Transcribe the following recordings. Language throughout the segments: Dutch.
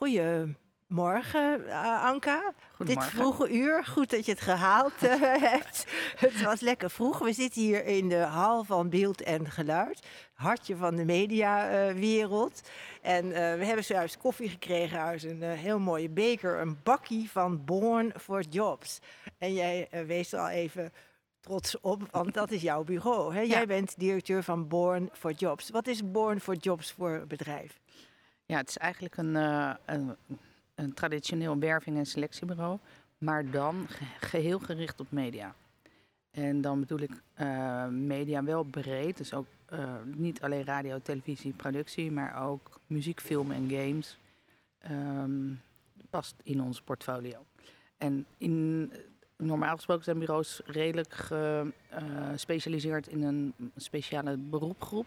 Goedemorgen, uh, Anka. Dit vroege uur, goed dat je het gehaald uh, hebt. Het was lekker vroeg. We zitten hier in de hal van beeld en geluid. Hartje van de mediawereld. Uh, en we hebben zojuist koffie gekregen uit een heel mooie beker. Een bakkie van Born for Jobs. En jij wees er al even trots op, want dat is jouw bureau. Hè? Jij bent directeur van Born for Jobs. Wat is Born for Jobs voor bedrijf? Ja, het is eigenlijk een, uh, een, een, traditioneel werving- en selectiebureau, maar dan geheel gericht op media. En dan bedoel ik uh, media wel breed, dus ook uh, niet alleen radio, televisie, productie, maar ook muziek, film en games. Um, past in ons portfolio. En in, normaal gesproken zijn bureaus redelijk gespecialiseerd in een speciale beroepgroep.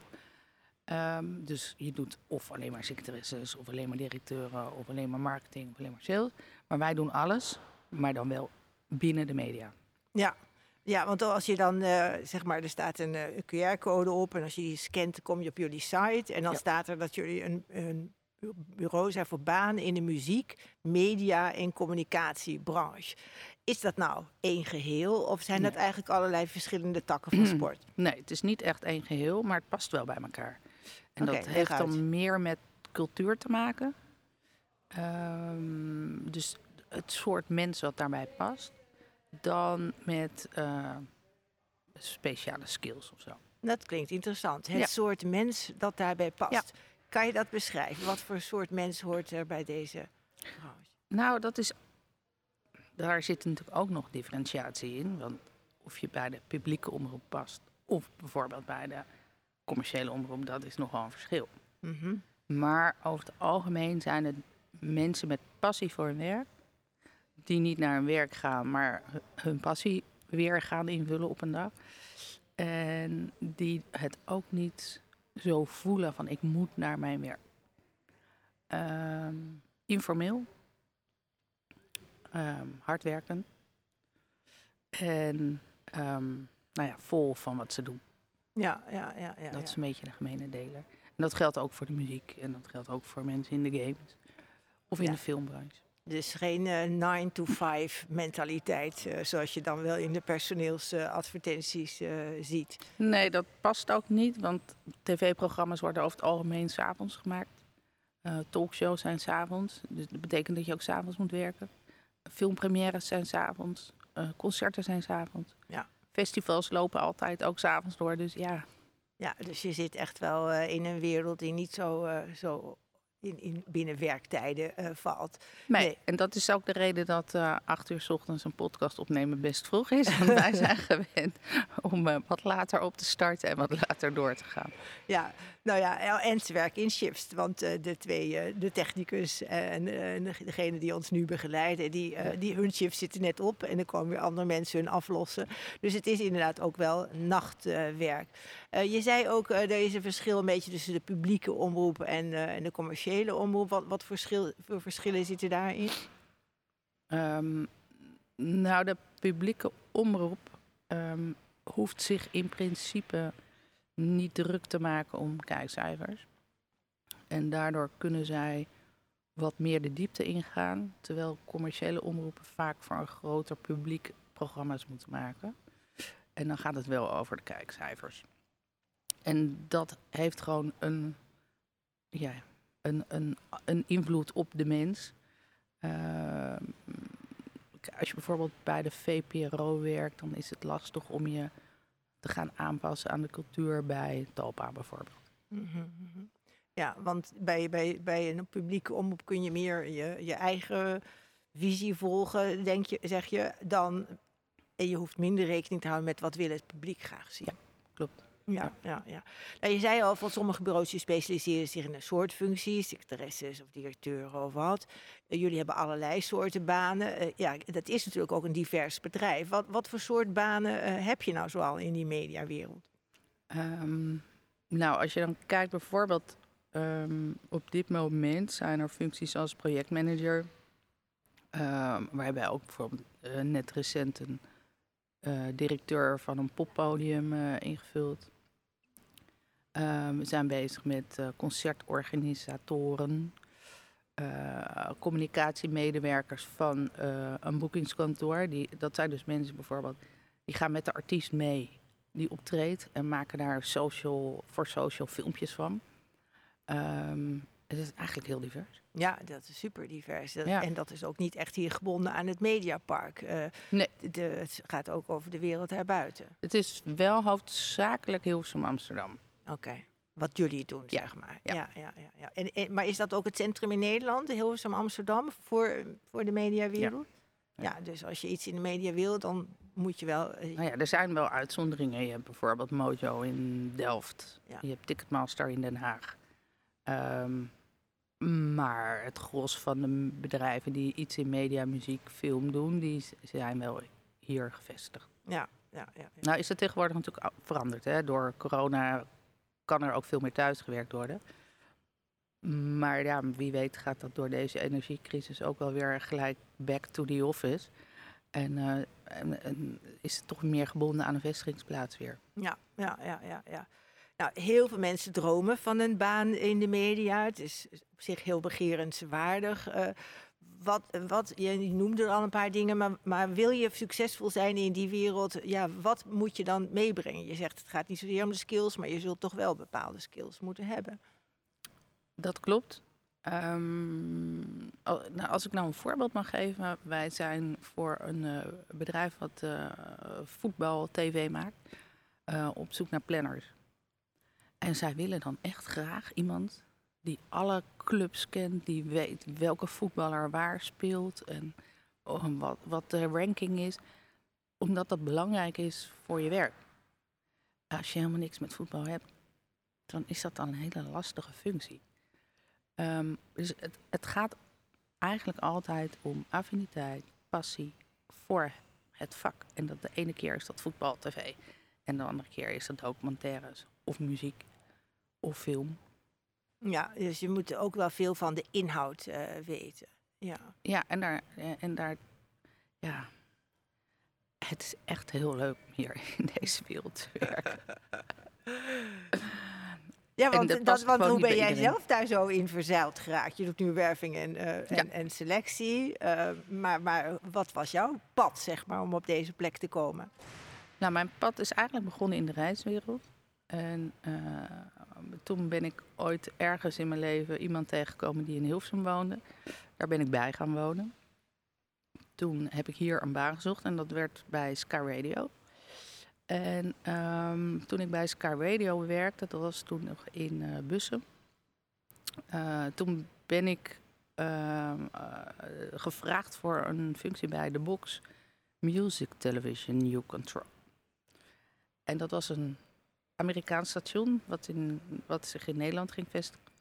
Um, dus je doet of alleen maar secretaresses, of alleen maar directeuren, of alleen maar marketing, of alleen maar sales. Maar wij doen alles, maar dan wel binnen de media. Ja, ja want als je dan, uh, zeg maar, er staat een uh, QR-code op en als je die scant, kom je op jullie site. En dan ja. staat er dat jullie een, een bureau zijn voor banen in de muziek, media en communicatiebranche. Is dat nou één geheel of zijn nee. dat eigenlijk allerlei verschillende takken van sport? Nee, het is niet echt één geheel, maar het past wel bij elkaar. En okay, dat heeft dan meer met cultuur te maken. Um, dus het soort mens wat daarbij past, dan met uh, speciale skills of zo. Dat klinkt interessant. Het ja. soort mens dat daarbij past. Ja. Kan je dat beschrijven? Wat voor soort mens hoort er bij deze branche? Nou, dat is. Daar zit natuurlijk ook nog differentiatie in. Want of je bij de publieke omroep past, of bijvoorbeeld bij de commerciële omroep, dat is nogal een verschil. Mm -hmm. Maar over het algemeen zijn het mensen met passie voor hun werk, die niet naar hun werk gaan, maar hun passie weer gaan invullen op een dag. En die het ook niet zo voelen van ik moet naar mijn werk. Um, informeel, um, hard werken en um, nou ja, vol van wat ze doen. Ja, ja, ja. ja dat ja. is een beetje de gemene deler. En dat geldt ook voor de muziek en dat geldt ook voor mensen in de games of in ja. de filmbranche. Dus geen 9 uh, to 5 mentaliteit, uh, zoals je dan wel in de personeelsadvertenties uh, ziet. Nee, dat past ook niet, want tv-programma's worden over het algemeen s'avonds gemaakt. Uh, talkshows zijn s'avonds, dus dat betekent dat je ook s'avonds moet werken. Filmpremières zijn s'avonds, concerten zijn s'avonds. Ja. Festivals lopen altijd ook s'avonds door, dus ja. Ja, dus je zit echt wel in een wereld die niet zo, zo in, in binnen werktijden uh, valt. Nee. nee. en dat is ook de reden dat uh, acht uur s ochtends een podcast opnemen best vroeg is. Want wij zijn gewend om uh, wat later op te starten en wat later door te gaan. Ja, nou ja, en ze werken in shifts. Want de twee, de technicus en degene die ons nu begeleiden, die, die hun shift zitten net op. En dan komen weer andere mensen hun aflossen. Dus het is inderdaad ook wel nachtwerk. je zei ook, er is een verschil een beetje tussen de publieke omroep en, en de commerciële omroep. Wat, wat verschil, voor verschillen zitten daarin? Um, nou, de publieke omroep um, hoeft zich in principe niet druk te maken om kijkcijfers. En daardoor kunnen zij wat meer de diepte ingaan, terwijl commerciële omroepen vaak voor een groter publiek programma's moeten maken. En dan gaat het wel over de kijkcijfers. En dat heeft gewoon een, ja, een, een, een invloed op de mens. Uh, als je bijvoorbeeld bij de VPRO werkt, dan is het lastig om je te gaan aanpassen aan de cultuur bij Talpa bijvoorbeeld. Mm -hmm. Ja, want bij, bij, bij een publieke omroep kun je meer je, je eigen visie volgen, denk je, zeg je, dan. En je hoeft minder rekening te houden met wat wil het publiek graag zien. Ja, klopt. Ja, ja, ja. Nou, je zei al, van sommige bureaus die specialiseren zich in een soort functies, secretaresses of directeuren of wat. Uh, jullie hebben allerlei soorten banen. Uh, ja, dat is natuurlijk ook een divers bedrijf. Wat, wat voor soort banen uh, heb je nou zoal in die mediawereld? Um, nou, als je dan kijkt bijvoorbeeld um, op dit moment zijn er functies als projectmanager. Um, we hebben ook bijvoorbeeld net recent een directeur van een poppodium ingevuld. Uh, we zijn bezig met uh, concertorganisatoren, uh, communicatiemedewerkers van uh, een boekingskantoor. Die, dat zijn dus mensen bijvoorbeeld, die gaan met de artiest mee, die optreedt en maken daar social, voor social filmpjes van. Um, het is eigenlijk heel divers. Ja, dat is super divers. Dat, ja. En dat is ook niet echt hier gebonden aan het Mediapark. Uh, nee. De, het gaat ook over de wereld daarbuiten. Het is wel hoofdzakelijk Hilversum Amsterdam. Oké. Okay. Wat jullie doen, ja. zeg maar. Ja. Ja, ja, ja, En, en, maar is dat ook het centrum in Nederland, Hilversum Amsterdam, voor, voor de mediawereld? Ja. ja. dus als je iets in de media wil, dan moet je wel... Uh, nou ja, er zijn wel uitzonderingen. Je hebt bijvoorbeeld Mojo in Delft. Je hebt Ticketmaster in Den Haag. Um, maar het gros van de bedrijven die iets in media, muziek, film doen, die zijn wel hier gevestigd. Ja, ja, ja, ja. Nou is het tegenwoordig natuurlijk veranderd. Hè? Door corona kan er ook veel meer thuisgewerkt worden. Maar ja, wie weet gaat dat door deze energiecrisis ook wel weer gelijk back to the office. En, uh, en, is het toch meer gebonden aan een vestigingsplaats weer. Ja, ja, ja, ja. ja. Nou, heel veel mensen dromen van een baan in de media. Het is op zich heel begerenswaardig. Uh, wat, wat, je noemde er al een paar dingen, maar, maar wil je succesvol zijn in die wereld, ja, wat moet je dan meebrengen? Je zegt het gaat niet zozeer om de skills, maar je zult toch wel bepaalde skills moeten hebben. Dat klopt. Um, nou, als ik nou een voorbeeld mag geven, wij zijn voor een uh, bedrijf wat uh, voetbal tv maakt, uh, op zoek naar planners. En zij willen dan echt graag iemand die alle clubs kent, die weet welke voetballer waar speelt en oh, wat, wat de ranking is, omdat dat belangrijk is voor je werk. Als je helemaal niks met voetbal hebt, dan is dat dan een hele lastige functie. Um, dus het, het gaat eigenlijk altijd om affiniteit, passie voor het vak. En dat de ene keer is dat voetbal, tv. En de andere keer is dat documentaires of muziek of film ja, dus je moet ook wel veel van de inhoud uh, weten. Ja, ja en, daar, eh, en daar, ja, het is echt heel leuk om hier in deze wereld te werken. Ja, want, dat, want hoe ben jij zelf daar zo in verzeild geraakt? Je doet nu werving en, uh, en, en, selectie. Uh, maar, maar wat was jouw pad, zeg maar, om op deze plek te komen? Nou, mijn pad is eigenlijk begonnen in de reiswereld. En uh, toen ben ik ooit ergens in mijn leven iemand tegengekomen die in Hilversum woonde. Daar ben ik bij gaan wonen. Toen heb ik hier een baan gezocht en dat werd bij Sky Radio. En um, toen ik bij Sky Radio werkte, dat was toen nog in uh, Bussen. Uh, toen ben ik uh, gevraagd voor een functie bij de Box Music Television New Control. En dat was een Amerikaans station, wat, in, wat zich in Nederland ging vestigen.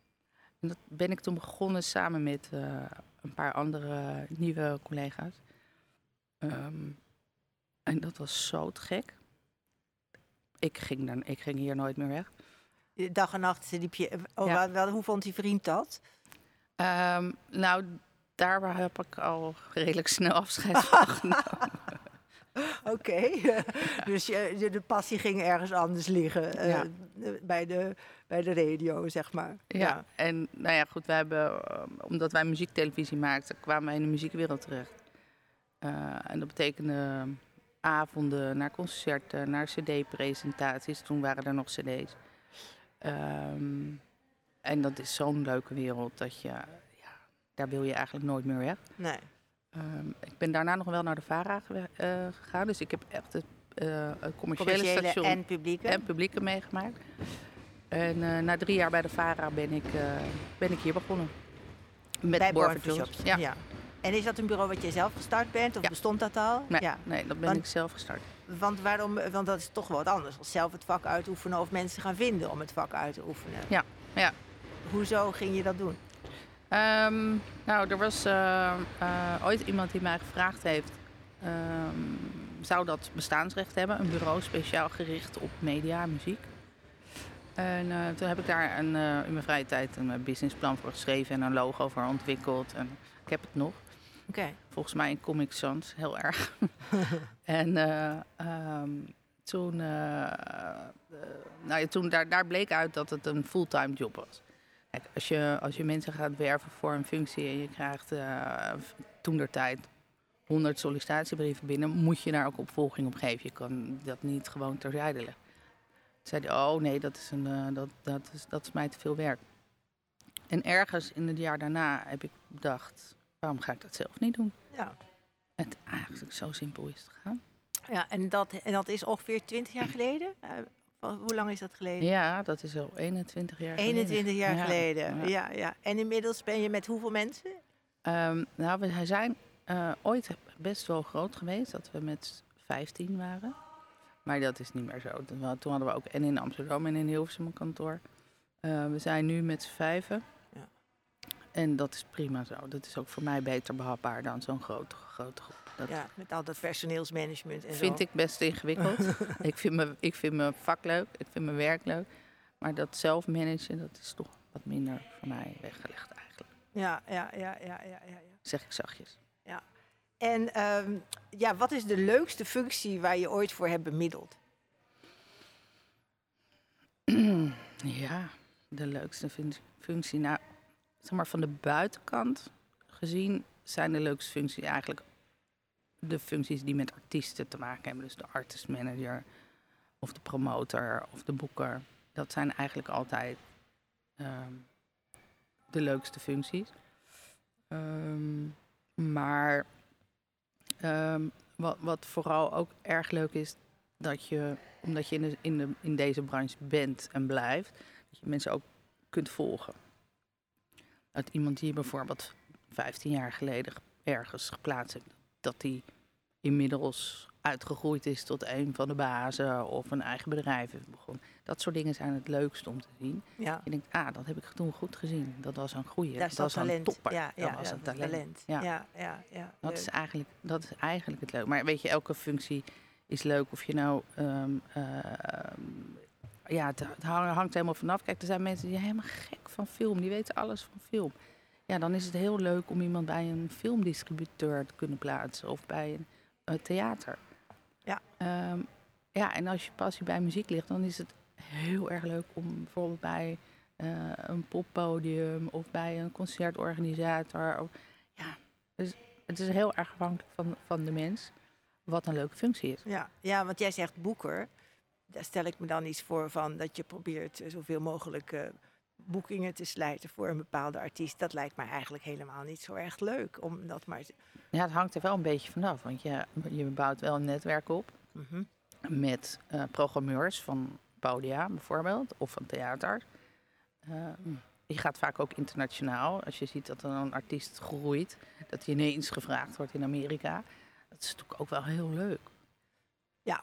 En dat ben ik toen begonnen samen met uh, een paar andere nieuwe collega's. Um, en dat was zo te gek. Ik ging, dan, ik ging hier nooit meer weg. Dag en nacht liep je. Oh, ja. wel, hoe vond die vriend dat? Um, nou, daar heb ik al redelijk snel afscheid van genomen. Oké, dus je, de passie ging ergens anders liggen. Uh, bij, de, bij de radio, zeg maar. Ja, ja. en nou ja, goed, we hebben, uh, omdat wij muziektelevisie maakten, kwamen wij in de muziekwereld terecht. Uh, en dat betekende avonden naar concerten, naar cd-presentaties. Toen waren er nog cd's. Um, en dat is zo'n leuke wereld dat je, ja, daar wil je eigenlijk nooit meer weg. Nee. Um, ik ben daarna nog wel naar de VARA uh, gegaan. Dus ik heb echt het uh, commerciële, commerciële, station en publieke, en publieke meegemaakt. En uh, na drie jaar bij de VARA ben ik, ben ik hier begonnen. Met Bij Born Ja. ja. En is dat een bureau wat jij zelf gestart bent? Of Ja. bestond dat al? Nee, Ja. nee dat ben Want- ik zelf gestart. Want, waarom, want dat is toch wel wat anders. Als zelf het vak uitoefenen of mensen gaan vinden om het vak uit te oefenen. Ja, ja. Hoezo ging je dat doen? Ehm, nou, er was eh, eh, ooit iemand die mij gevraagd heeft... ehm, zou dat bestaansrecht hebben? Een bureau speciaal gericht op media en muziek. En eh, toen heb ik daar een, in mijn vrije tijd een businessplan voor geschreven... en een logo voor ontwikkeld. En ik heb het nog. Oké. Volgens mij in Comic Sans, heel erg. en eh, ehm, toen, nou ja, toen daar, daar bleek uit dat het een fulltime job was. Als je, als je mensen gaat werven voor een functie en je krijgt eh toen der tijd 100 sollicitatiebrieven binnen, moet je daar ook opvolging op geven. Je kan dat niet gewoon terzijde leggen. Toen zei hij, oh nee, dat is, een, eh, dat, dat, is, dat is mij te veel werk. En ergens in het jaar daarna heb ik bedacht, waarom ga ik dat zelf niet doen? Ja. Het eigenlijk zo simpel is het gegaan. ja en, dat, en dat is ongeveer 20 jaar geleden? Van- hoe lang is dat geleden? Ja, dat is al 21 jaar geleden. 21 jaar Ja, geleden. ja. Ja. Ja, En inmiddels ben je met hoeveel mensen? Ehm, nou, we zijn eh, ooit best wel groot geweest, dat we met 15 waren. Maar dat is niet meer zo. Toen hadden we ook en in Amsterdam en in Hilversum een kantoor. Eh, we zijn nu met z'n vijven. Ja. En dat is prima zo. Dat is ook voor mij beter behapbaar dan zo'n grote, grote groep. Dat Ja, met al dat personeelsmanagement en vind zo. ik best ingewikkeld. ik, vind me, ik vind mijn vak leuk, ik vind mijn werk leuk. Maar dat zelf managen, dat is toch wat minder voor mij weggelegd eigenlijk. Ja, ja, ja, ja, ja, ja. ja. Zeg ik zachtjes. En ehm, ja, wat is de leukste functie waar je ooit voor hebt bemiddeld? Ja, de leukste fun- functie. Nou, zeg maar van de buitenkant gezien zijn de leukste functies eigenlijk de functies die met artiesten te maken hebben. Dus de artist manager of de promotor of de boeker. Dat zijn eigenlijk altijd ehm, de leukste functies. Ehm, maar ehm, wat, wat vooral ook erg leuk is, dat je, omdat je in, de, in, de, in deze branche bent en blijft, dat je mensen ook kunt volgen. Dat iemand die je bijvoorbeeld 15 jaar geleden ergens geplaatst hebt, dat die inmiddels uitgegroeid is tot een van de bazen of een eigen bedrijf heeft begonnen. Dat soort dingen zijn het leukste om te zien. Ja, Je denkt, ah, dat heb ik toen goed gezien. Dat was een goeie. dat was een topper. Ja, ja, dat was een talent. Ja, Ja. ja, Dat leuk. is, eigenlijk, dat is eigenlijk het leuk. Maar weet je, elke functie is leuk. Of je nou... ehm, ehm, ja, het, het hang- hangt helemaal vanaf. Kijk, er zijn mensen die helemaal gek van film. Die weten alles van film. Ja, dan is het heel leuk om iemand bij een filmdistributeur te kunnen plaatsen. Of bij een eh, theater. Ja. Ehm, ja, en als je passie bij muziek ligt, dan is het heel erg leuk om bijvoorbeeld bij eh, een poppodium of bij een concertorganisator. Of, ja, dus het is heel erg afhankelijk van, van de mens wat een leuke functie is. Ja, ja, want jij zegt boeker. Daar stel ik me dan iets voor van dat je probeert eh, zoveel mogelijk boekingen te slijten voor een bepaalde artiest. Dat lijkt mij eigenlijk helemaal niet zo erg leuk. Om dat maar te- Ja, het hangt er wel een beetje vanaf, want je, je bouwt wel een netwerk op Mhm. met eh, programmeurs van podia bijvoorbeeld, of van theater. Ehm, je gaat vaak ook internationaal. Als je ziet dat er een artiest groeit, dat hij ineens gevraagd wordt in Amerika. Dat is natuurlijk ook wel heel leuk. Ja,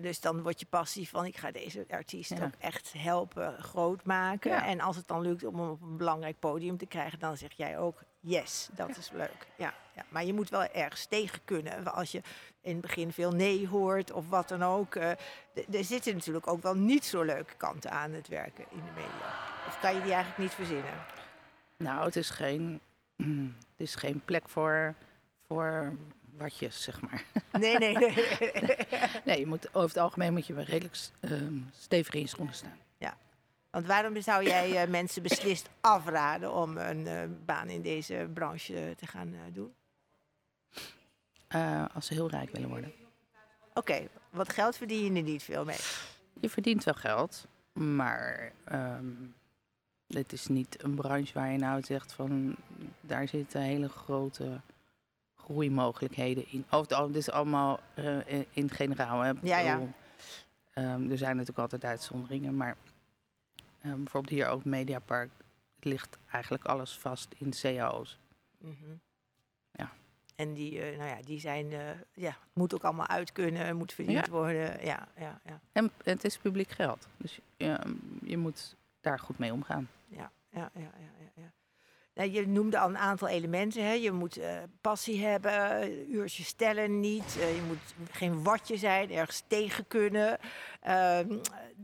dus dan wordt je passie van ik ga deze artiest Ja. ook echt helpen groot maken. Ja. En als het dan lukt om hem op een belangrijk podium te krijgen, dan zeg jij ook yes, dat is leuk. Ja, ja. Maar je moet wel ergens tegen kunnen. Als je in het begin veel nee hoort of wat dan ook. eh, er zitten natuurlijk ook wel niet zo leuke kanten aan het werken in de media. Of kan je die eigenlijk niet verzinnen? Nou, het is geen, het is geen plek voor, voor watjes, zeg maar. Nee, nee, nee. Nee, je moet, over het algemeen moet je wel redelijk ehm, stevig in je schoenen staan. Want waarom zou jij eh, mensen beslist afraden om een eh, baan in deze branche te gaan eh, doen? Als ze heel rijk willen worden. Oké, wat geld verdien je er niet veel mee. Je verdient wel geld, maar ehm het is niet een branche waar je nou zegt van daar zitten hele grote groeimogelijkheden in. Over het algemeen, dit is allemaal eh, in- in het generaal. Hè. Ja, ja. ehm, er zijn natuurlijk altijd uitzonderingen, maar ehm, bijvoorbeeld hier ook Mediapark, het ligt eigenlijk alles vast in cao's. Mhm. Ja. En die, uh, nou ja, die zijn, uh, ja, moet ook allemaal uit kunnen, moet verdiend ja. worden. Ja, ja, ja. En het is publiek geld, dus je, je moet daar goed mee omgaan. Ja, ja, ja, ja. ja. Nou, je noemde al een aantal elementen. Hè. Je moet uh, passie hebben, uurtjes stellen niet. je moet geen watje zijn, ergens tegen kunnen. Ehm,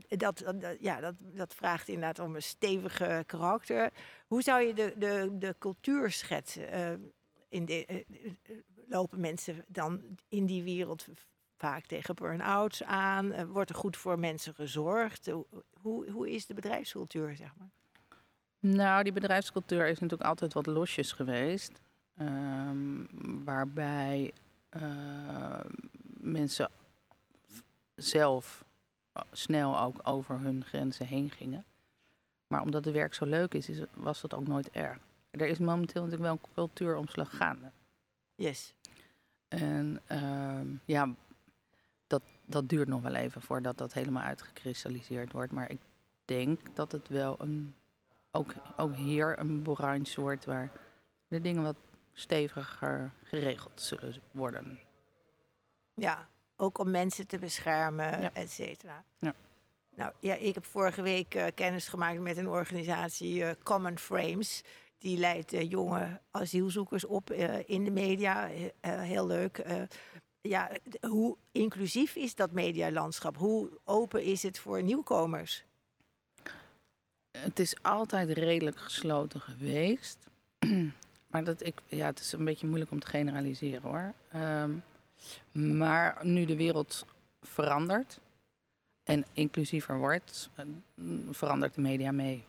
dat, ja, dat, dat vraagt inderdaad om een stevige karakter. Hoe zou je de, de, de cultuur schetsen? in de, eh, eh, lopen mensen dan in die wereld vaak tegen burn-outs aan? Wordt er goed voor mensen gezorgd? Hoe, hoe is de bedrijfscultuur, zeg maar? Nou, die bedrijfscultuur is natuurlijk altijd wat losjes geweest. Um, waarbij uh, mensen zelf snel ook over hun grenzen heen gingen. Maar omdat het werk zo leuk is, is was dat ook nooit erg er is momenteel natuurlijk wel een cultuuromslag gaande. Yes. En uh, ja, dat, dat duurt nog wel even voordat dat helemaal uitgekristalliseerd wordt. Maar ik denk dat het wel een, ook, ook hier een wordt waar de dingen wat steviger geregeld zullen worden. Ja, ook om mensen te beschermen, ja. et cetera. Ja. Nou ja, ik heb vorige week uh, kennis gemaakt met een organisatie, uh, Common Frames. Die leidt uh, jonge asielzoekers op in de media. Heel leuk. ja, hoe inclusief is dat medialandschap? Hoe open is het voor nieuwkomers? Het is altijd redelijk gesloten geweest. maar dat ik, ja, het is een beetje moeilijk om te generaliseren hoor. Um, maar nu de wereld verandert en inclusiever wordt, verandert de media mee.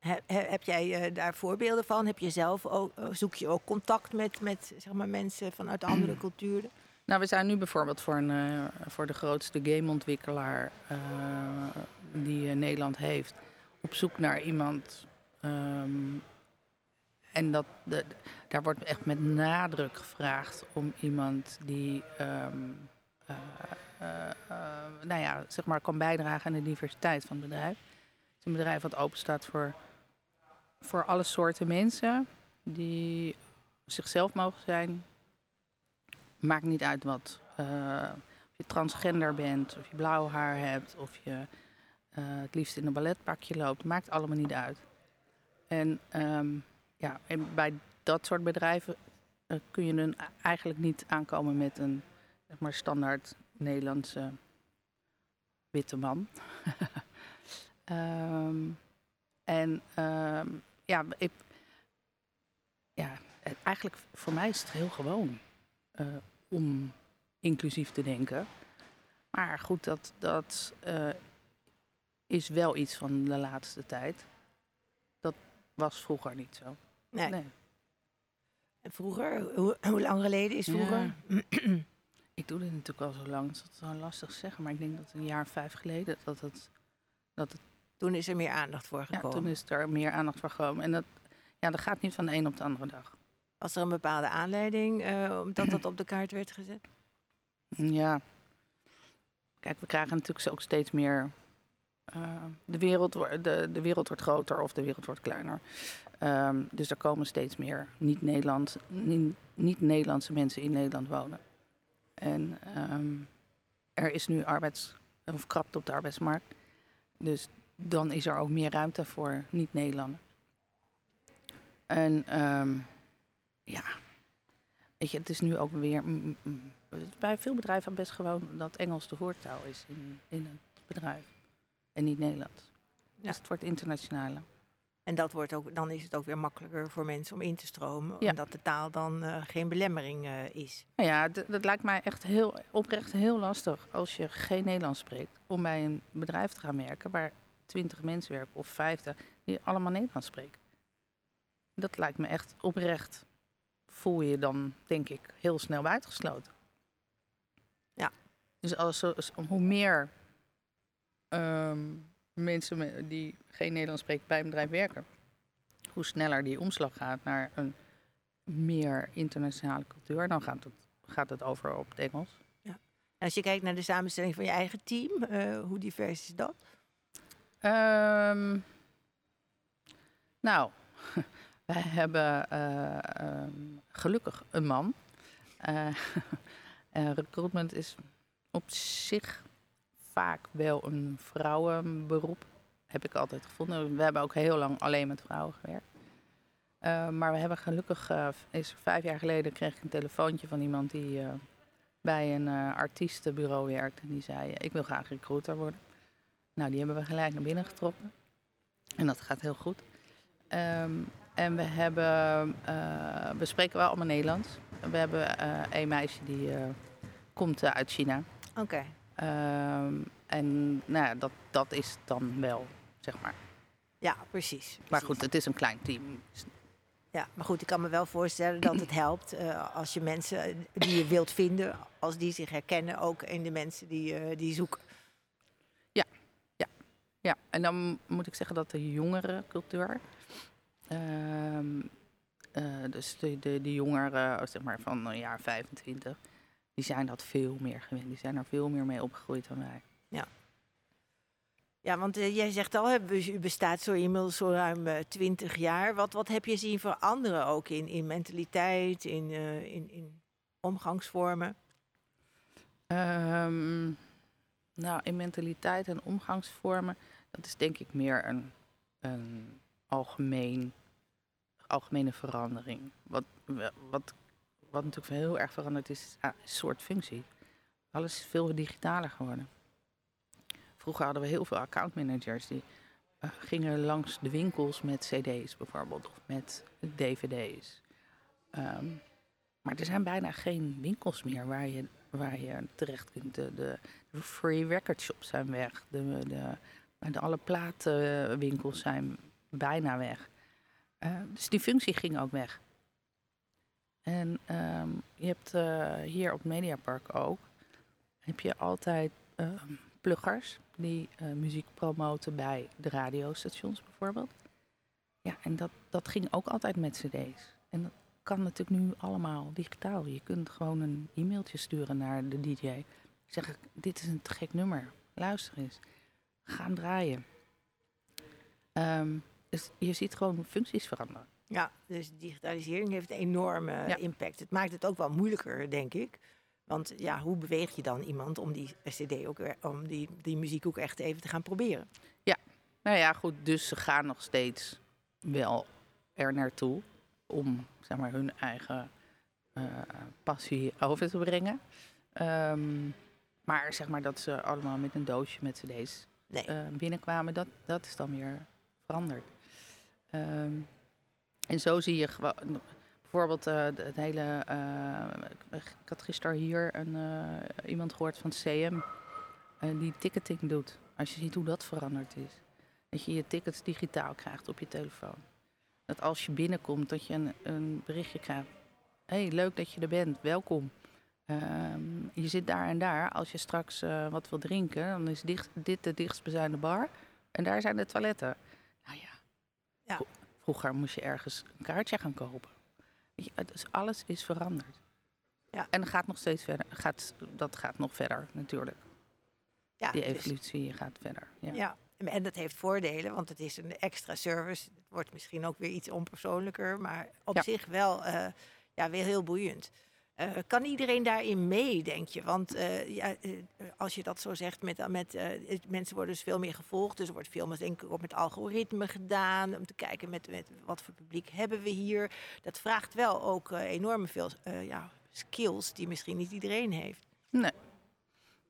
Heb, heb jij uh, daar voorbeelden van? Heb je zelf ook, eh, zoek je ook contact met, met zeg maar, mensen vanuit andere culturen? Nou, we zijn nu bijvoorbeeld voor, een, voor de grootste gameontwikkelaar die Nederland heeft op zoek naar iemand. Um, en dat, de, daar wordt echt met nadruk gevraagd om iemand die um, nou ja, zeg maar kan bijdragen aan de diversiteit van het bedrijf. Het is een bedrijf wat open staat voor voor alle soorten mensen die zichzelf mogen zijn. Maakt niet uit wat. Of je transgender bent, of je blauw haar hebt, of je uh, het liefst in een balletpakje loopt. Maakt allemaal niet uit. En, um, ja, en bij dat soort bedrijven uh, kun je dan eigenlijk niet aankomen met een zeg maar, standaard Nederlandse witte man. um, en um, ja, ik, ja, eigenlijk voor mij is het heel gewoon uh, om inclusief te denken. Maar goed, dat, dat is wel iets van de laatste tijd. Dat was vroeger niet zo. Nee. nee. En vroeger, hoe, hoe, lang geleden is vroeger? Ja. ik doe dit natuurlijk al zo lang, dat is wel lastig zeggen. Maar ik denk dat een jaar vijf geleden dat het, dat het toen is er meer aandacht voor gekomen. Ja, toen is er meer aandacht voor gekomen. En dat, ja, dat gaat niet van de een op de andere dag. Was er een bepaalde aanleiding uh, omdat dat op de kaart werd gezet? Ja. Kijk, we krijgen natuurlijk ook steeds meer. Uh, de, wereld, de, de wereld wordt groter of de wereld wordt kleiner. Um, dus er komen steeds meer niet-Nederland, niet-Nederlandse mensen in Nederland wonen. En um, er is nu arbeids, of krapte op de arbeidsmarkt. Dus dan is er ook meer ruimte voor niet-Nederlanders. En um, ja, weet je, het is nu ook weer. Mm, mm, bij veel bedrijven best gewoon dat Engels de voertaal is in, in het bedrijf. En niet Nederlands. Ja. Dus het wordt internationaler. En dat wordt ook, dan is het ook weer makkelijker voor mensen om in te stromen, ja. omdat de taal dan uh, geen belemmering uh, is. Nou ja, dat lijkt mij echt heel, oprecht heel lastig als je geen Nederlands spreekt, om bij een bedrijf te gaan werken waar twintig mensen werken of vijftig die allemaal Nederlands spreken. Dat lijkt me echt oprecht. Voel je dan, denk ik, heel snel buitengesloten. Ja. Dus als, hoe meer um, mensen die geen Nederlands spreken bij een bedrijf werken, hoe sneller die omslag gaat naar een meer internationale cultuur, dan gaat het, gaat het over op het Engels. Ja. als je kijkt naar de samenstelling van je eigen team, uh, hoe divers is dat? Um, nou, Wij hebben ehm, gelukkig een man. recruitment is op zich vaak wel een vrouwenberoep. Heb ik altijd gevonden. We hebben ook heel lang alleen met vrouwen gewerkt. Uh, maar we hebben gelukkig, uh, is vijf jaar geleden kreeg ik een telefoontje van iemand die uh, bij een artiestenbureau werkt. En die zei, ik wil graag recruiter worden. Nou, die hebben we gelijk naar binnen getrokken. En dat gaat heel goed. Um, en we hebben, we spreken wel allemaal Nederlands. We hebben een meisje die komt uit China. Oké. Um, en nou ja, dat, dat is dan wel, zeg maar. Ja, precies, precies. Maar goed, het is een klein team. Ja, maar goed, ik kan me wel voorstellen dat het helpt uh, als je mensen die je wilt vinden, als die zich herkennen ook in de mensen die, uh, die zoeken. Ja, ja, ja. En dan moet ik zeggen dat de jongere cultuur, uh, dus de, de, de jongeren zeg maar van een jaar 25, die zijn dat veel meer gewend. Die zijn er veel meer mee opgegroeid dan wij. Ja. Ja, want uh, jij zegt al, u bestaat zo inmiddels zo ruim uh, 20 jaar. Wat, wat heb je zien veranderen ook in, in mentaliteit, in, uh, in, in omgangsvormen? Um, nou, in mentaliteit en omgangsvormen, dat is denk ik meer een, een algemeen, algemene verandering. Wat, wat, wat natuurlijk heel erg veranderd is, is soort functie. Alles is veel digitaler geworden. Vroeger hadden we heel veel accountmanagers die uh, gingen langs de winkels met CD's bijvoorbeeld of met DVD's. Um, maar er zijn bijna geen winkels meer waar je, waar je terecht kunt. De, free record shops zijn weg. De, de, de alle platenwinkels zijn bijna weg. Uh, dus die functie ging ook weg. En um, je hebt uh, hier op Mediapark ook, heb je altijd um, pluggers die uh, muziek promoten bij de radiostations bijvoorbeeld. Ja, en dat, dat ging ook altijd met cd's. En dat kan natuurlijk nu allemaal digitaal. Je kunt gewoon een e-mailtje sturen naar de DJ. Zeg dit is een te gek nummer. Luister eens. Ga hem draaien. Um, dus je ziet gewoon functies veranderen. Ja, dus digitalisering heeft een enorme ja. impact. Het maakt het ook wel moeilijker, denk ik. Want ja, hoe beweeg je dan iemand om die CD ook om die, die muziek ook echt even te gaan proberen? Ja, nou ja, goed. Dus ze gaan nog steeds wel er naartoe om zeg maar, hun eigen uh, passie over te brengen. Um, maar zeg maar dat ze allemaal met een doosje met CD's nee. uh, binnenkwamen, dat, dat is dan weer veranderd. Um, en zo zie je gewoon Bijvoorbeeld uh, het hele. Uh, ik had gisteren hier een, uh, iemand gehoord van CM die ticketing doet. Als je ziet hoe dat veranderd is. Dat je je tickets digitaal krijgt op je telefoon. Dat als je binnenkomt, dat je een, een berichtje krijgt. hey, leuk dat je er bent, welkom. Ehm, je zit daar en daar. Als je straks wat wil drinken, dan is dicht, dit de dichtstbijzijnde bar. En daar zijn de toiletten. Nou ja. ja. Vroeger moest je ergens een kaartje gaan kopen. Dus alles is veranderd. Ja. En gaat nog steeds verder. Gaat, dat gaat nog verder natuurlijk. Ja, Die dus evolutie dus, gaat verder. Ja. ja. en dat heeft voordelen, want het is een extra service. Het wordt misschien ook weer iets onpersoonlijker, maar op ja. zich wel uh, ja, weer heel boeiend. Uh, kan iedereen daarin mee, denk je? Want uh, ja, als je dat zo zegt, met, met, mensen worden dus veel meer gevolgd. Dus er wordt veel denk ik, met algoritme gedaan. Om te kijken met, met wat voor publiek hebben we hier. Dat vraagt wel ook enorm veel ja, skills die misschien niet iedereen heeft. Nee.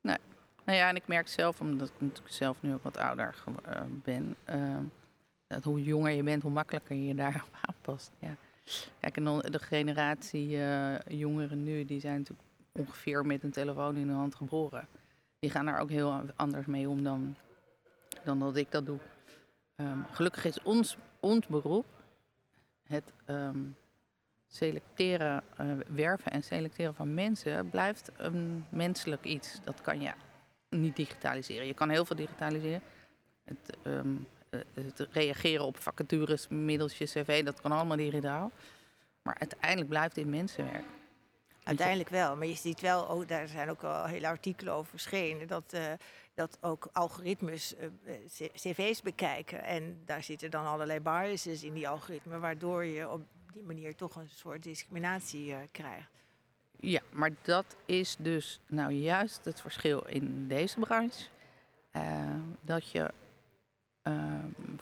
Nee. Nou ja, en ik merk zelf, omdat ik natuurlijk zelf nu ook wat ouder ben... dat hoe jonger je bent, hoe makkelijker je je aanpast. Ja. Kijk, en de generatie uh, jongeren nu, die zijn natuurlijk ongeveer met een telefoon in de hand geboren. Die gaan daar ook heel anders mee om dan, dan dat ik dat doe. Um, gelukkig is ons, ons beroep het um, selecteren, uh, werven en selecteren van mensen blijft een menselijk iets. Dat kan je niet digitaliseren. Je kan heel veel digitaliseren. Het, uh, het reageren op vacatures middels je cv, dat kan allemaal digitaal. Maar uiteindelijk blijft in mensenwerk. Uiteindelijk wel, maar je ziet wel, oh, daar zijn ook al hele artikelen over verschenen, dat, uh, dat ook algoritmes uh, cv's bekijken. En daar zitten dan allerlei biases in die algoritmen, waardoor je op die manier toch een soort discriminatie uh, krijgt. Ja, maar dat is dus nou juist het verschil in deze branche. Dat je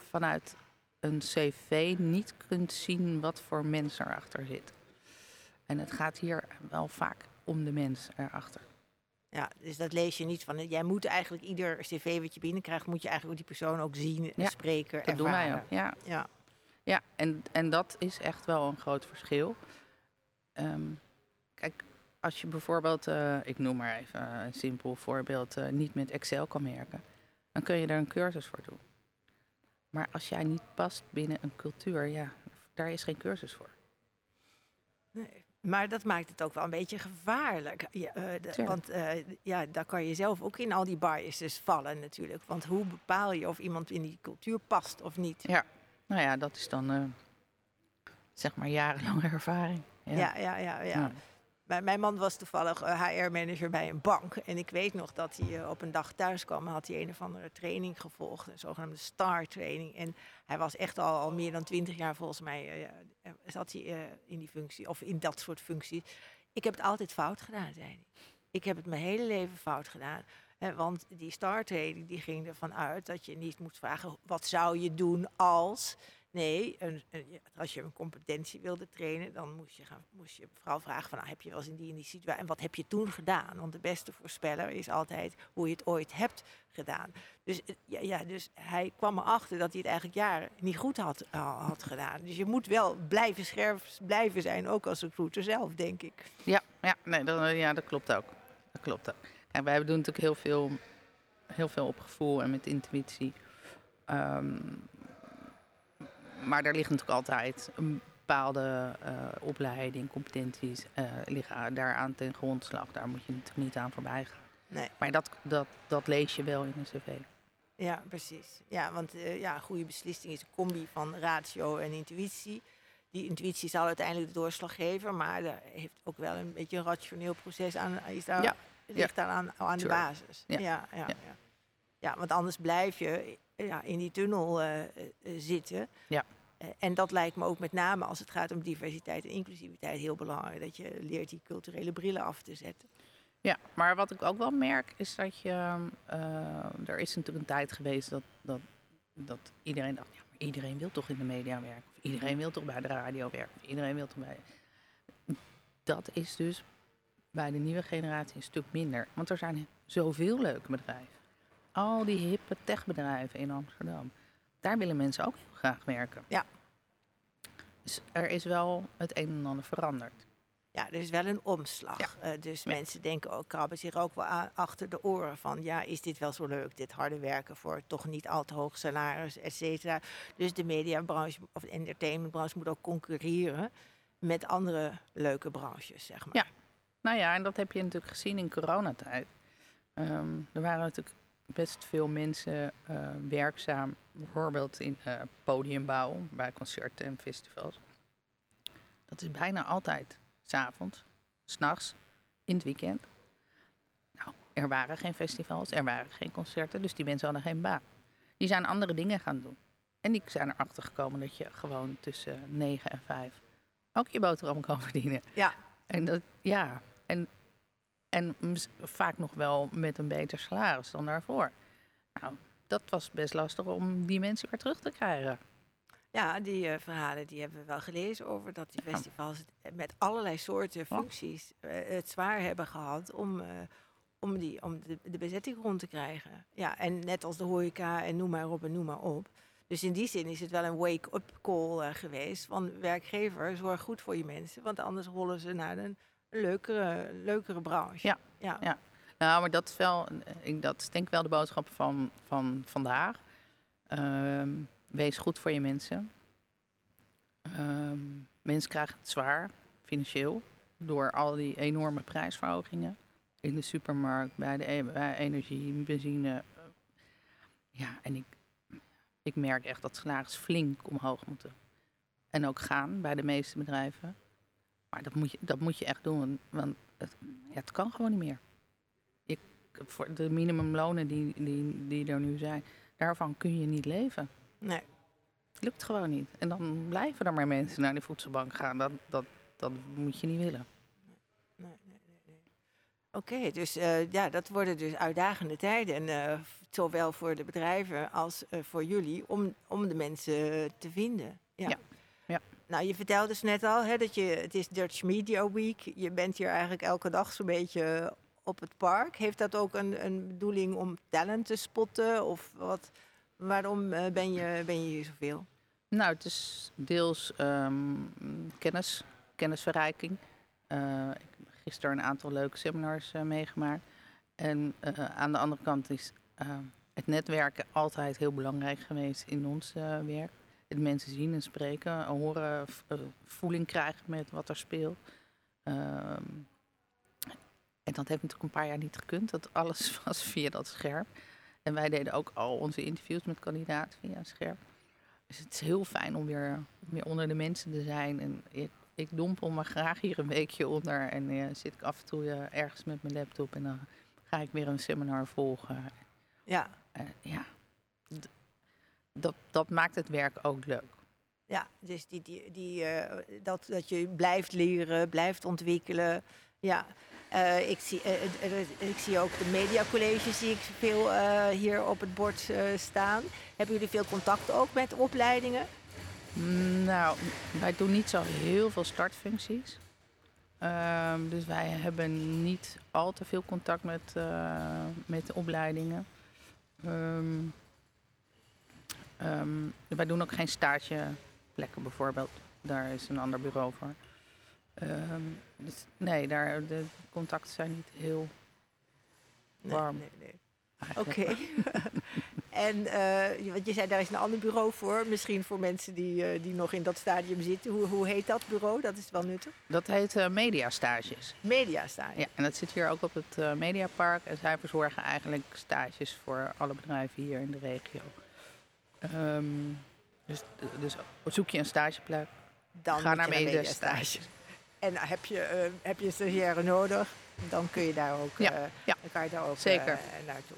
vanuit een cv niet kunt zien wat voor mens erachter zit. En het gaat hier wel vaak om de mens erachter. Ja, dus dat lees je niet van. Jij moet eigenlijk ieder cv wat je binnenkrijgt, moet je eigenlijk die persoon ook zien, ja, spreken, dat doen wij ook. Ja, ja. ja en, en dat is echt wel een groot verschil. Um, kijk, als je bijvoorbeeld, uh, ik noem maar even een simpel voorbeeld, uh, niet met Excel kan werken, dan kun je er een cursus voor doen. Maar als jij niet past binnen een cultuur, ja, daar is geen cursus voor. Nee. Maar dat maakt het ook wel een beetje gevaarlijk. Ja, uh, want uh, ja, daar kan je zelf ook in al die biases vallen natuurlijk. Want hoe bepaal je of iemand in die cultuur past of niet? Ja, nou ja, dat is dan uh, zeg maar jarenlange ervaring. Ja, ja, ja. ja, ja. Mijn man was toevallig HR-manager eh, bij een bank. En ik weet nog dat hij eh, op een dag thuis kwam. Had hij een of andere training gevolgd. Een zogenaamde STAR-training. En hij was echt al, al meer dan twintig jaar volgens mij. Uh, zat hij in die functie. Of in dat soort functie. Ik heb het altijd fout gedaan, zei hij. Ik heb het mijn hele leven fout gedaan. want die STAR-training die ging ervan uit dat je niet moet vragen... wat zou je doen als... Nee, een, als je een competentie wilde trainen, dan moest je, gaan, moest je vooral vragen van, nou, heb je wel eens in die die situatie, en wat heb je toen gedaan? Want de beste voorspeller is altijd hoe je het ooit hebt gedaan. Dus, eh, ja, dus hij kwam erachter dat hij het eigenlijk jaren niet goed had, had gedaan. Dus je moet wel blijven scherp blijven zijn, ook als recruiter zelf, denk ik. Ja, ja, nee, dat, eh, ja dat klopt ook. Dat klopt ook. En wij doen natuurlijk heel veel, heel veel op gevoel en met intuïtie. Um, maar er ligt natuurlijk altijd een bepaalde uh, opleiding, competenties uh, liggen daaraan ten grondslag. Daar moet je natuurlijk niet aan voorbij gaan. Nee. Maar dat, dat, dat lees je wel in een cv. Ja, precies. Ja, want uh, ja, goede beslissing is een combi van ratio en intuïtie. Die intuïtie zal uiteindelijk de doorslag geven, maar er heeft ook wel een beetje een rationeel proces aan. Is daar, ja. Ligt daar aan, aan de basis. Ja. Ja, ja, ja. ja. want anders blijf je ja, in die tunnel zitten. Ja. Uh, en dat lijkt me ook met name als het gaat om diversiteit en inclusiviteit heel belangrijk. Dat je leert die culturele brillen af te zetten. Ja, maar wat ik ook wel merk is dat je. er is natuurlijk een tijd geweest dat, dat, dat iedereen dacht: ja, iedereen wil toch in de media werken? Of iedereen wil toch bij de radio werken? Iedereen wil toch bij. Dat is dus bij de nieuwe generatie een stuk minder. Want er zijn zoveel leuke bedrijven al die hippe techbedrijven in Amsterdam. Daar willen mensen ook heel graag werken. Ja. Dus er is wel het een en ander veranderd. Ja, er is wel een omslag. Uh, dus mensen denken ook, krabben zich ook wel aan, achter de oren van... ja, is dit wel zo leuk, dit harde werken voor toch niet al te hoog salaris, et cetera. Dus de mediabranche of de entertainmentbranche moet ook concurreren... met andere leuke branches, zeg maar. Ja, nou ja, en dat heb je natuurlijk gezien in coronatijd. Um, er waren natuurlijk best veel mensen uh, werkzaam, bijvoorbeeld in uh, podiumbouw, bij concerten en festivals. Dat is bijna altijd s'avonds, s'nachts, in het weekend. Nou, er waren geen festivals, er waren geen concerten, dus die mensen hadden geen baan. Die zijn andere dingen gaan doen. En die zijn erachter gekomen dat je gewoon tussen 9 en 5 ook je boterham kan verdienen. Ja. En dat, ja, en en vaak nog wel met een beter salaris dan daarvoor. Nou, dat was best lastig om die mensen weer terug te krijgen. Ja, die uh, verhalen die hebben we wel gelezen over dat die festivals met allerlei soorten functies uh, het zwaar hebben gehad om, uh, om, die, om de, de, bezetting rond te krijgen. Ja, en net als de horeca en noem maar op en noem maar op. Dus in die zin is het wel een wake-up call geweest van werkgever, zorg goed voor je mensen, want anders rollen ze naar een leukere, leukere branche. Ja, ja. ja. Nou, maar dat is wel, ik, dat is denk ik wel de boodschap van, van vandaag. Ehm, wees goed voor je mensen. Um, mensen krijgen het zwaar, financieel, door al die enorme prijsverhogingen. In de supermarkt, bij de e, bij energie, benzine. Ja, en ik, ik merk echt dat salaris flink omhoog moeten. En ook gaan bij de meeste bedrijven. Maar dat moet je, dat moet je echt doen, want het, het kan gewoon niet meer. Je, voor de minimumlonen die, die, die er nu zijn, daarvan kun je niet leven. Nee. Lukt gewoon niet. En dan blijven er maar mensen naar de voedselbank gaan. Dat, dat, dat moet je niet willen. Nee, nee, nee, Oké, dus uh, ja, dat worden dus uitdagende tijden. En, uh, zowel voor de bedrijven als uh, voor jullie, om, om de mensen te vinden. Ja. ja. Nou, je vertelde dus net al, hè, dat je, het is Dutch Media Week. Je bent hier eigenlijk elke dag zo'n beetje op het park. Heeft dat ook een, een bedoeling om talent te spotten? Of wat, waarom ben, je, ben je hier zoveel? Nou, het is deels um, kennis, kennisverrijking. Uh, ik heb gisteren een aantal leuke seminars meegemaakt. En aan de andere kant is het netwerken altijd heel belangrijk geweest in ons werk. Het mensen zien en spreken, horen, voeling krijgen met wat er speelt. Ehm, en dat heeft natuurlijk een paar jaar niet gekund. Dat alles was via dat scherm. En wij deden ook al onze interviews met kandidaten via scherm. Dus het is heel fijn om weer, weer onder de mensen te zijn. En ik, ik dompel me graag hier een weekje onder. En uh, zit ik af en toe uh, ergens met mijn laptop en dan ga ik weer een seminar volgen. Ja. Uh, ja. Dat, dat maakt het werk ook leuk. Ja, dus die, die, die, dat, dat je blijft leren, blijft ontwikkelen. Ja, uh, ik, zie, uh, ik zie ook de mediacolleges zie ik veel hier op het bord staan. Hebben jullie veel contact ook met opleidingen? Nou, wij doen niet zo heel veel startfuncties. Um, dus wij hebben niet al te veel contact met, met de opleidingen. Um, um, wij doen ook geen stageplekken bijvoorbeeld. Daar is een ander bureau voor. Um, dus nee, daar, de contacten zijn niet heel warm. Nee, nee, nee. Oké. en uh, want je zei, daar is een ander bureau voor. Misschien voor mensen die, uh, die nog in dat stadium zitten. Hoe, hoe heet dat bureau? Dat is wel nuttig. Dat heet uh, Mediastages. Mediastages. Ja, en dat zit hier ook op het Mediapark. En zij verzorgen eigenlijk stages voor alle bedrijven hier in de regio. Um, dus, dus zoek je een stageplek, Dan ga naar. Media en heb je, uh, heb je stagiaire nodig, dan kun je daar ook, ja, uh, ja. Dan kan je daar ook Zeker. Uh, naartoe.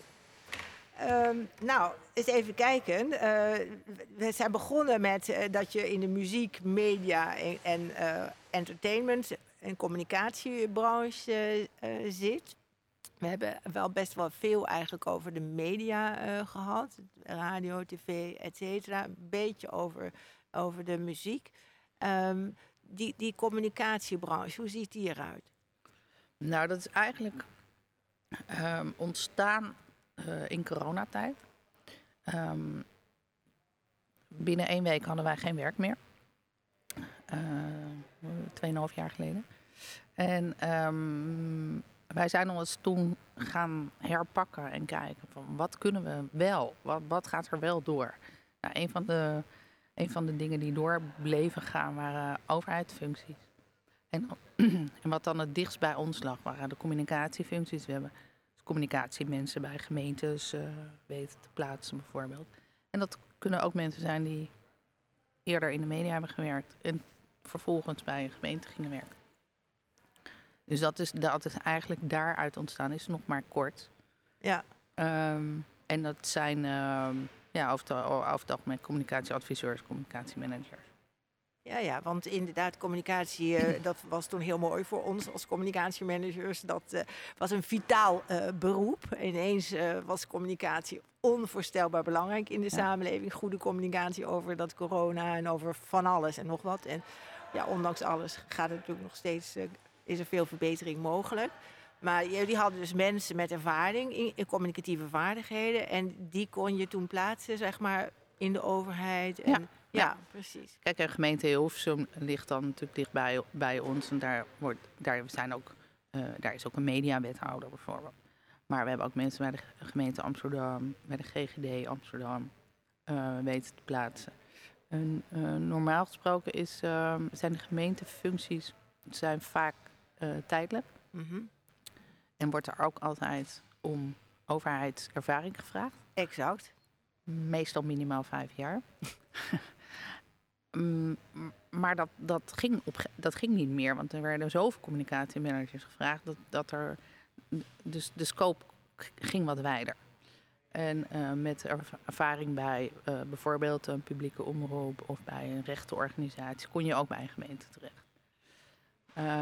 Um, nou, eens even kijken. we zijn begonnen met dat je in de muziek, media en, en entertainment en communicatiebranche zit. We hebben wel best wel veel eigenlijk over de media gehad. Radio, tv, et cetera. Een beetje over, over de muziek. Um, die, die communicatiebranche, hoe ziet die eruit? Nou, dat is eigenlijk um, ontstaan uh, in coronatijd. Um, binnen één week hadden wij geen werk meer. Uh, tweeënhalf jaar geleden. En wij zijn ons toen gaan herpakken en kijken van wat kunnen we wel? Wat, wat gaat er wel door? Nou, een van de een van de dingen die door bleven gaan waren overheidsfuncties. En, en, wat dan het dichtst bij ons lag, waren de communicatiefuncties. We hebben dus communicatiemensen bij gemeentes uh, weten te plaatsen bijvoorbeeld. En dat kunnen ook mensen zijn die eerder in de media hebben gewerkt en vervolgens bij een gemeente gingen werken. Dus dat is, dat is eigenlijk daaruit ontstaan, is nog maar kort. Ja. Um, en dat zijn um, ja, over, over het algemeen communicatieadviseurs, communicatiemanagers. Ja, ja, want inderdaad, communicatie, uh, dat was toen heel mooi voor ons als communicatiemanagers. Dat uh, was een vitaal uh, beroep. Ineens was communicatie onvoorstelbaar belangrijk in de ja. samenleving. Goede communicatie over dat corona en over van alles en nog wat. En ja, ondanks alles gaat het natuurlijk nog steeds, is er veel verbetering mogelijk. Maar jullie hadden dus mensen met ervaring in, in, communicatieve vaardigheden. En die kon je toen plaatsen, zeg maar, in de overheid. En, ja, ja, ja. precies. Kijk, de gemeente Hilversum ligt dan natuurlijk dicht bij, bij ons. En daar, wordt, daar, zijn ook, uh, daar is ook een mediawethouder bijvoorbeeld. Maar we hebben ook mensen bij de gemeente Amsterdam, bij de GGD Amsterdam uh, weten te plaatsen. En, uh, normaal gesproken is, zijn de gemeentefuncties zijn vaak tijdelijk. Mm -hmm. En wordt er ook altijd om overheidservaring gevraagd? Exact. Meestal minimaal vijf jaar. maar dat, dat, ging op, dat ging niet meer, want er werden zoveel communicatiemanagers gevraagd dat, dat er. Dus de scope ging wat wijder. En uh, met ervaring bij uh, bijvoorbeeld een publieke omroep of bij een rechtenorganisatie kon je ook bij een gemeente terecht.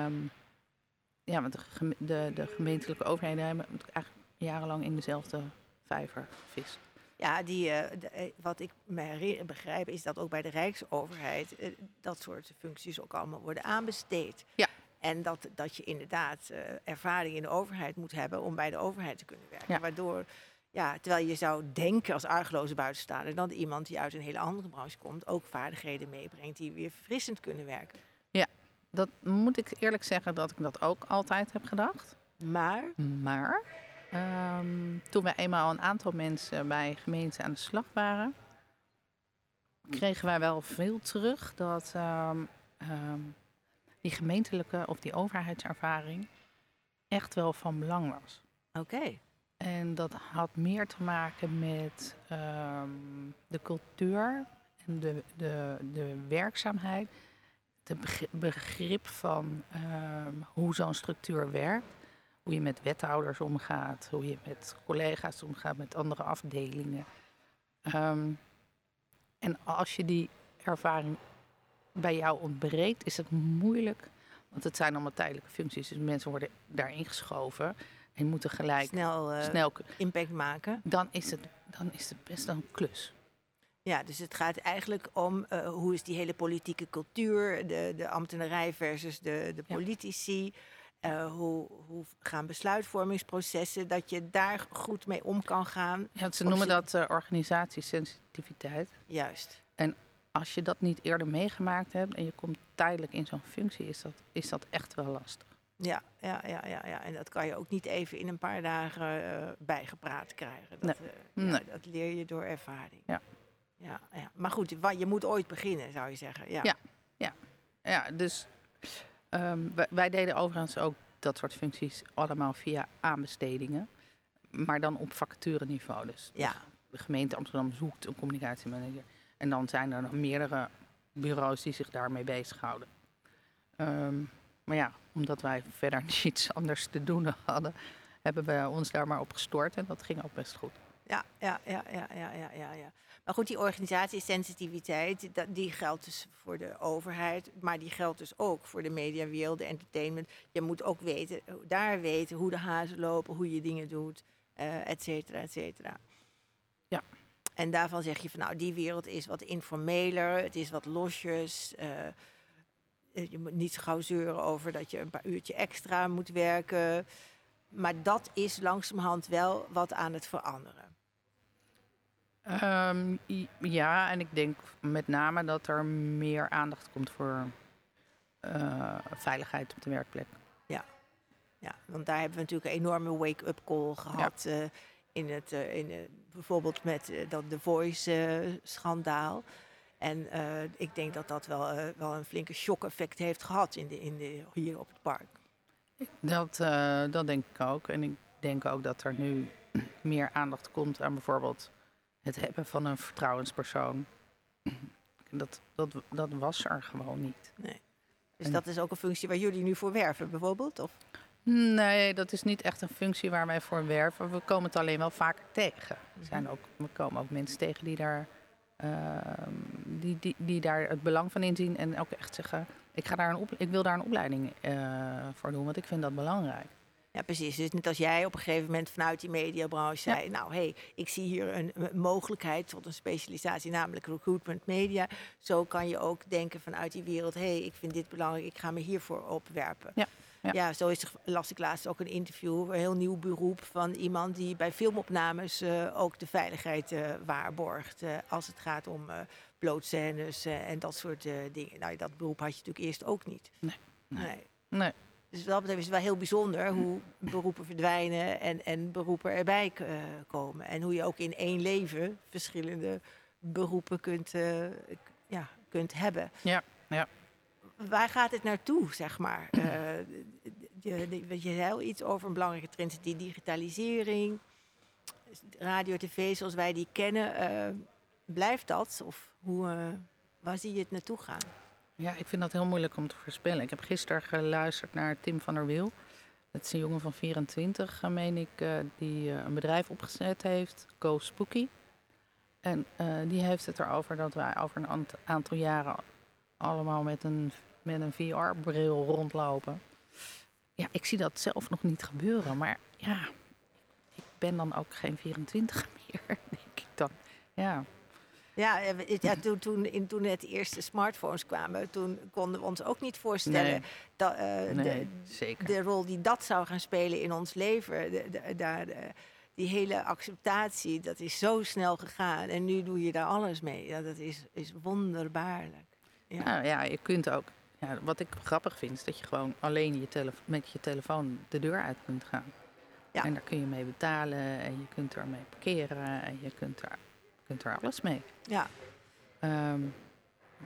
Um, ja, want de, de, de, gemeentelijke overheden hebben eigenlijk jarenlang in dezelfde vijver vis. Ja, die, uh, wat ik me begrijp is dat ook bij de Rijksoverheid dat soort functies ook allemaal worden aanbesteed. Ja. En dat, dat je inderdaad ervaring in de overheid moet hebben om bij de overheid te kunnen werken. Ja. Waardoor ja, terwijl je zou denken als argeloze buitenstaander dat iemand die uit een hele andere branche komt ook vaardigheden meebrengt die weer verfrissend kunnen werken. Dat moet ik eerlijk zeggen dat ik dat ook altijd heb gedacht. Maar? Maar ehm, toen we eenmaal een aantal mensen bij gemeenten aan de slag waren, kregen wij wel veel terug dat ehm, ehm, die gemeentelijke of die overheidservaring echt wel van belang was. Oké. En dat had meer te maken met de cultuur en de, de, de werkzaamheid. Het begrip van ehm, hoe zo'n structuur werkt. Hoe je met wethouders omgaat, hoe je met collega's omgaat, met andere afdelingen. Ehm, en als je die ervaring bij jou ontbreekt, is het moeilijk. Want het zijn allemaal tijdelijke functies, dus mensen worden daarin geschoven en moeten gelijk snel, uh, snel impact maken. Dan is, het, dan is het best een klus. Ja, dus het gaat eigenlijk om uh, hoe is die hele politieke cultuur, de, de ambtenarij versus de, de politici. Uh, hoe, hoe, gaan besluitvormingsprocessen, dat je daar goed mee om kan gaan. Ja, ze noemen dat uh, organisatiesensitiviteit. Juist. En als je dat niet eerder meegemaakt hebt en je komt tijdelijk in zo'n functie, is dat, is dat echt wel lastig. Ja, ja, ja, ja, ja, en dat kan je ook niet even in een paar dagen uh, bijgepraat krijgen. Dat, nee. Uh, nee. ja, dat leer je door ervaring. Ja. Ja, ja. Maar goed, je moet ooit beginnen, zou je zeggen. Ja, ja, ja. ja dus um, wij, wij, deden overigens ook dat soort functies allemaal via aanbestedingen. Maar dan op vacatureniveau. Dus ja. de gemeente Amsterdam zoekt een communicatiemanager. En dan zijn er nog meerdere bureaus die zich daarmee bezighouden. Um, maar ja, omdat wij verder niets anders te doen hadden, hebben we ons daar maar op gestort en dat ging ook best goed. Ja, ja, ja, ja, ja, ja, ja. ja. Maar goed, die organisatiesensitiviteit, die geldt dus voor de overheid, maar die geldt dus ook voor de mediawereld, de entertainment. Je moet ook weten, daar weten hoe de hazen lopen, hoe je dingen doet, uh, et cetera, et cetera. Ja. En daarvan zeg je van nou, die wereld is wat informeler, het is wat losjes. Uh, je moet niet gauw zeuren over dat je een paar uurtje extra moet werken. Maar dat is langzamerhand wel wat aan het veranderen. Um, ja, en ik denk met name dat er meer aandacht komt voor uh, veiligheid op de werkplek. Ja. ja, want daar hebben we natuurlijk een enorme wake-up call gehad. Ja. Uh, in het, uh, in, bijvoorbeeld met dat The Voice-schandaal. En ik denk dat dat wel, wel een flinke shock-effect heeft gehad in de, in de, hier op het park. Dat, dat denk ik ook. En ik denk ook dat er nu meer aandacht komt aan bijvoorbeeld het hebben van een vertrouwenspersoon. Dat, dat, dat was er gewoon niet. Nee. Dus en dat is ook een functie waar jullie nu voor werven, bijvoorbeeld? Of? Nee, dat is niet echt een functie waar wij voor werven. We komen het alleen wel vaker tegen. Er zijn ook, we komen ook mensen tegen die daar uh, die, die, die daar het belang van inzien en ook echt zeggen: ik, ga daar een op, ik wil daar een opleiding uh, voor doen, want ik vind dat belangrijk. Ja, precies. Dus net als jij op een gegeven moment vanuit die mediabranche zei. Nou, hé, hey, ik zie hier een, een, mogelijkheid tot een specialisatie, namelijk recruitment media. Zo kan je ook denken vanuit die wereld: hé, hey, ik vind dit belangrijk, ik ga me hiervoor opwerpen. Ja. Ja. ja, zo is, las ik laatst ook een interview, een heel nieuw beroep van iemand die bij filmopnames uh, ook de veiligheid uh, waarborgt. Uh, als het gaat om blootscènes en dat soort dingen. Nou, dat beroep had je natuurlijk eerst ook niet. Nee. Nee. nee. nee. Dus dat betreft is het wel heel bijzonder hoe beroepen verdwijnen en, en beroepen erbij komen. En hoe je ook in één leven verschillende beroepen kunt, ja, kunt hebben. Ja, ja waar gaat het naartoe, zeg maar? Uh, je, je zei al iets over een belangrijke trend, die digitalisering, radio, tv zoals wij die kennen. Blijft dat? Of hoe, waar zie je het naartoe gaan? Ja, ik vind dat heel moeilijk om te voorspellen. Ik heb gisteren geluisterd naar Tim van der Wiel. Het is een jongen van 24, meen ik, die een bedrijf opgezet heeft, Go Spooky. En die heeft het erover dat wij over een aantal jaren allemaal met een, met een VR-bril rondlopen. Ja, ik zie dat zelf nog niet gebeuren, maar ja, ik ben dan ook geen 24 meer, denk ik dan. Ja. Ja, eh, ja toen, toen, in, toen het eerste smartphones kwamen, toen konden we ons ook niet voorstellen nee. dat, uh, nee, de, zeker. de rol die dat zou gaan spelen in ons leven. De, de, de, die hele acceptatie, dat is zo snel gegaan. En nu doe je daar alles mee. Ja, dat is, is wonderbaarlijk. Ja. Nou ja, je kunt ook. Ja, wat ik grappig vind, is dat je gewoon alleen je met je telefoon de deur uit kunt gaan. Ja. En daar kun je mee betalen en je kunt er mee parkeren en je kunt er, kunt er alles mee. Ja. Um,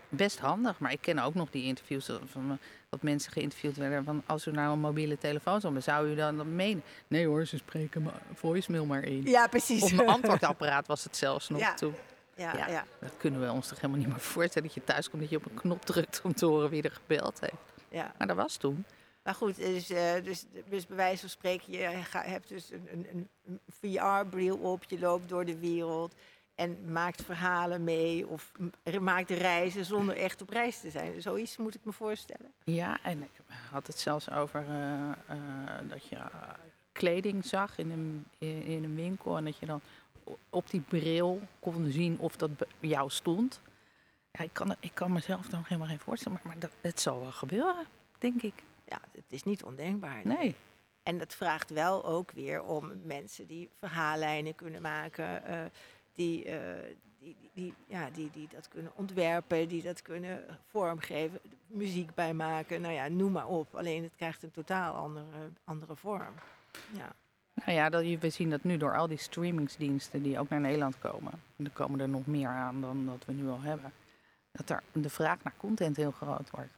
best handig, maar ik ken ook nog die interviews van wat mensen geïnterviewd werden van als u nou een mobiele telefoon zou zou u dan, dan menen? Nee hoor, ze spreken voicemail maar in. Ja, precies. Of mijn antwoordapparaat was het zelfs nog ja. toe. Ja, ja, Dat kunnen we ons toch helemaal niet meer voorstellen. Dat je thuis komt dat je op een knop drukt om te horen wie er gebeld heeft. Ja. Maar dat was toen. Maar goed, dus, uh, dus, dus bij wijze van spreken, je hebt dus een, een, een VR-bril op, je loopt door de wereld en maakt verhalen mee of maakt reizen zonder echt op reis te zijn. Zoiets moet ik me voorstellen. Ja, en ik had het zelfs over uh, uh, dat je kleding zag in een, in een winkel en dat je dan op die bril kon zien of dat bij jou stond. Ja, ik, kan, ik kan mezelf dan helemaal geen voorstellen, maar, maar dat, het zal wel gebeuren, denk ik. Ja, het is niet ondenkbaar. Nee. En dat vraagt wel ook weer om mensen die verhaallijnen kunnen maken, die, uh, die, die, ja, die, die dat kunnen ontwerpen, die dat kunnen vormgeven, muziek bij maken, nou ja, noem maar op. Alleen het krijgt een totaal andere, andere vorm. Ja. Nou ja, dat, we zien dat nu door al die streamingsdiensten die ook naar Nederland komen. En er komen er nog meer aan dan dat we nu al hebben. Dat er de vraag naar content heel groot wordt.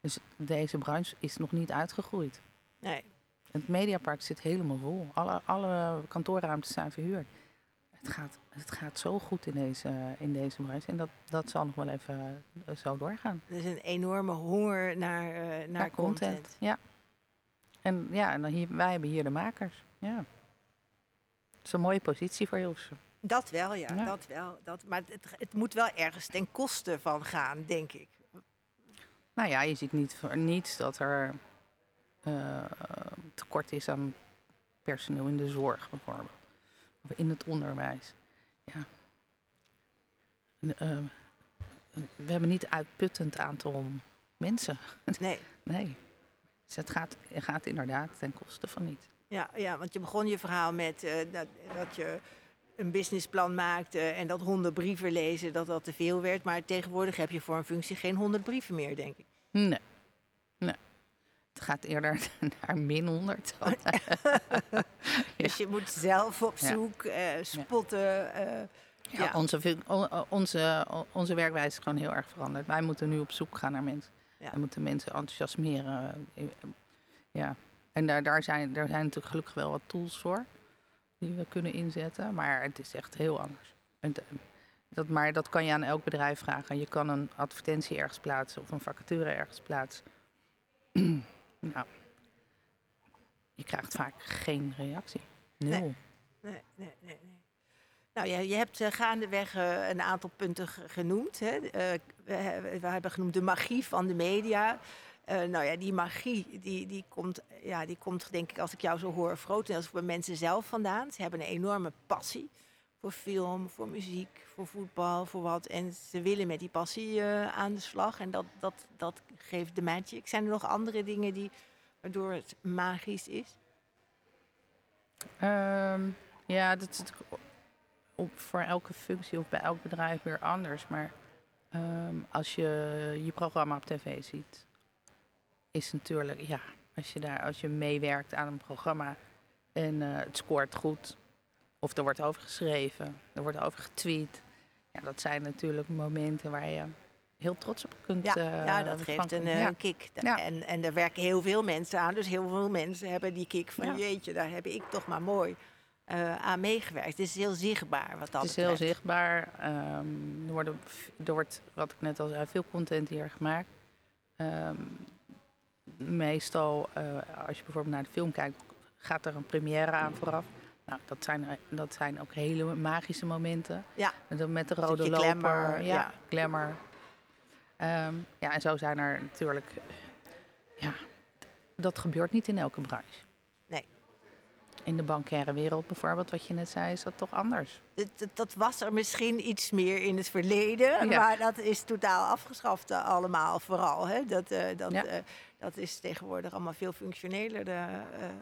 Dus deze branche is nog niet uitgegroeid. Nee. Het Mediapark zit helemaal vol. Alle, alle kantoorruimtes zijn verhuurd. Het gaat, het gaat zo goed in deze, in deze branche. En dat, dat zal nog wel even uh, zo doorgaan. Er is een enorme honger naar, uh, naar, naar content. content. Ja. En ja, en dan hier, wij hebben hier de makers. Ja. Het is een mooie positie voor Hilversum. Dat wel, ja. Dat wel, dat, maar het, het, moet wel ergens ten koste van gaan, denk ik. Nou ja, je ziet niet voor niets dat er uh, tekort is aan personeel in de zorg, bijvoorbeeld. In het onderwijs. Ja. Uh, we hebben niet uitputtend aantal mensen. Nee. nee. Dus het gaat, het gaat inderdaad ten koste van niet. Ja, ja, want je begon je verhaal met uh, dat, dat je een businessplan maakte en dat honderd brieven lezen, dat dat te veel werd. Maar tegenwoordig heb je voor een functie geen honderd brieven meer, denk ik. Nee. Het gaat eerder naar min 100. dus je moet zelf op zoek, uh, spotten. Uh, ja, Onze, onze, onze werkwijze is gewoon heel erg veranderd. Wij moeten nu op zoek gaan naar mensen. We moeten mensen enthousiasmeren. Ja, en daar, daar, zijn, daar zijn natuurlijk gelukkig wel wat tools voor die we kunnen inzetten. Maar het is echt heel anders. Dat, maar dat kan je aan elk bedrijf vragen. Je kan een advertentie ergens plaatsen of een vacature ergens plaatsen. nou, je krijgt vaak geen reactie. Nul. Nee, nee, nee. nee, Nou, je, je hebt uh, gaandeweg uh, een aantal punten genoemd. Hè. Uh, we, we, hebben genoemd de magie van de media. Uh, nou ja, die magie, die, die, komt, ja, die komt denk ik, als ik jou zo hoor, grotendeels bij mensen zelf vandaan. Ze hebben een enorme passie voor film, voor muziek, voor voetbal, voor wat. En ze willen met die passie uh, aan de slag. En dat, dat, dat geeft de magic. Zijn er nog andere dingen die, waardoor het magisch is? Um, ja, dat is op, voor elke functie of bij elk bedrijf weer anders. Maar um, als je je programma op tv ziet, is natuurlijk, ja, als je, daar, als je meewerkt aan een programma en uh, het scoort goed, of er wordt over geschreven, er wordt over getweet. Ja, dat zijn natuurlijk momenten waar je heel trots op kunt Ja, uh, ja dat geeft een, uh, ja. kick. Ja. En, en er werken heel veel mensen aan, dus heel veel mensen hebben die kick van jeetje, daar heb ik toch maar mooi aan meegewerkt. Het is heel zichtbaar wat dat Het is heel zichtbaar. Um, er, worden, er wordt, wat ik net al zei, veel content hier gemaakt. Um, meestal, als je bijvoorbeeld naar de film kijkt, gaat er een première aan vooraf. Nou, dat zijn, dat zijn ook hele magische momenten. Ja. Met de rode loper. Glamour, ja, ja. glamour. Ehm, ja, en zo zijn er natuurlijk... Ja, dat gebeurt niet in elke branche. Nee. In de bankaire wereld bijvoorbeeld, wat je net zei, is dat toch anders? Dat, dat was er misschien iets meer in het verleden, maar dat is totaal afgeschaft uh, allemaal vooral. Hè? Dat, uh, dat, ja. uh, dat is tegenwoordig allemaal veel functioneler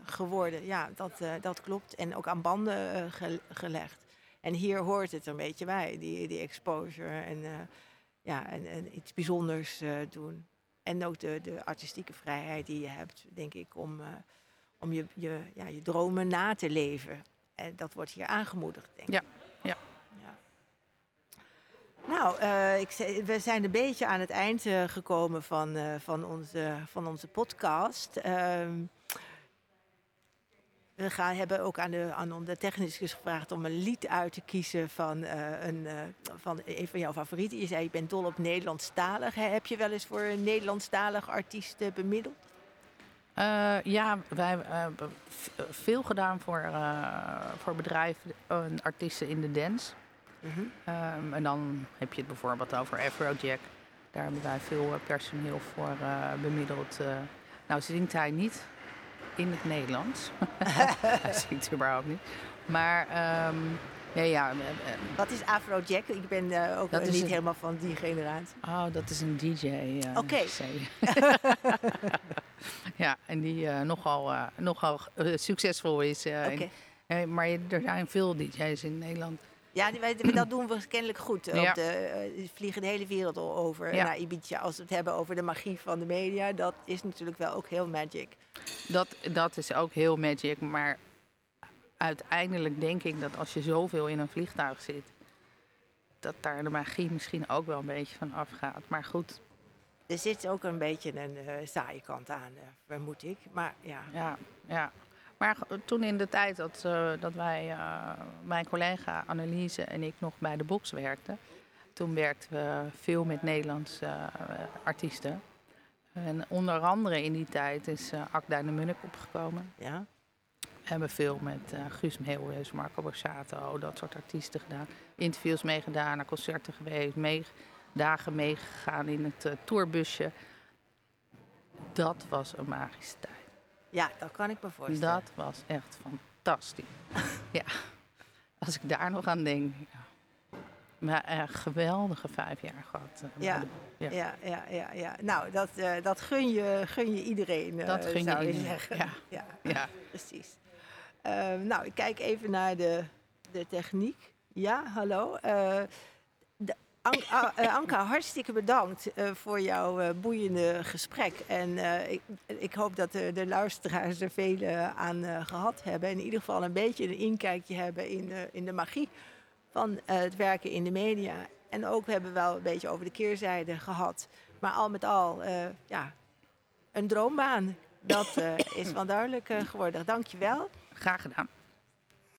geworden. Ja, dat, dat klopt. En ook aan banden ge gelegd. En hier hoort het een beetje bij, die, die exposure en, ja, en, en iets bijzonders doen. En ook de, de artistieke vrijheid die je hebt, denk ik, om, uh, om je, je, ja, je dromen na te leven. En dat wordt hier aangemoedigd, denk ik. Ja. Nou, uh, ik, we zijn een beetje aan het eind uh, gekomen van, van, onze, van onze podcast. Ehm, we gaan, hebben ook aan de, aan de technicus gevraagd om een lied uit te kiezen van, een, van van jouw favorieten. Je zei, je bent dol op Nederlandstalig. Heb je wel eens voor een Nederlandstalig artiest bemiddeld? Ja, wij hebben veel gedaan voor, voor bedrijven en artiesten in de dance. Mm -hmm. um, en dan heb je het bijvoorbeeld over Afrojack. Daar hebben wij veel personeel voor bemiddeld. nou, zingt hij niet, in het Nederlands. dat zingt überhaupt niet. Maar um, ja, ja. Wat is Afrojack? Ik ben uh, ook niet een... helemaal van die generatie. Oh, dat is een DJ. Uh, Oké. Okay. ja, en die uh, nogal, nogal succesvol is. Okay. Maar er zijn veel DJ's in Nederland. Ja, wij, dat doen we kennelijk goed. Ja. De, uh, vliegen de hele wereld over ja. naar Ibiza. Als we het hebben over de magie van de media, dat is natuurlijk wel ook heel magic. Dat, dat is ook heel magic, maar uiteindelijk denk ik dat als je zoveel in een vliegtuig zit, dat daar de magie misschien ook wel een beetje van afgaat. Maar goed. Er zit ook een beetje een uh, saaie kant aan, uh, vermoed ik. Maar ja. Ja, ja. Maar toen in de tijd dat, uh, dat wij, uh, mijn collega Anneliese en ik nog bij de box werkten, toen werkten we veel met Nederlandse uh, artiesten. En onder andere in die tijd is uh, Akda de Munnik opgekomen. Ja. We hebben veel met Guus Meeuwis, Marco Borsato, dat soort artiesten gedaan. Interviews meegedaan, naar concerten geweest, mee, dagen meegegaan in het tourbusje. Dat was een magische tijd. Ja, dat kan ik me voorstellen. Dat was echt fantastisch. ja, als ik daar nog aan denk. Ja. Maar een geweldige vijf jaar gehad. Ja, ja, ja, ja, ja, ja. Nou, dat, uh, dat gun, je, gun je iedereen, uh, dat gun zou je, je zeggen. Ja, ja. ja. precies. Uh, nou, ik kijk even naar de, de techniek. Ja, hallo. Uh, Anka, hartstikke bedankt uh, voor jouw uh, boeiende gesprek. En ik, ik, hoop dat de, luisteraars er veel aan gehad hebben. En in ieder geval een beetje een inkijkje hebben in, in de magie van het werken in de media. En ook we hebben wel een beetje over de keerzijde gehad. Maar al met al, ja, een droombaan. Dat is wel duidelijk geworden. Dank je wel. Graag gedaan.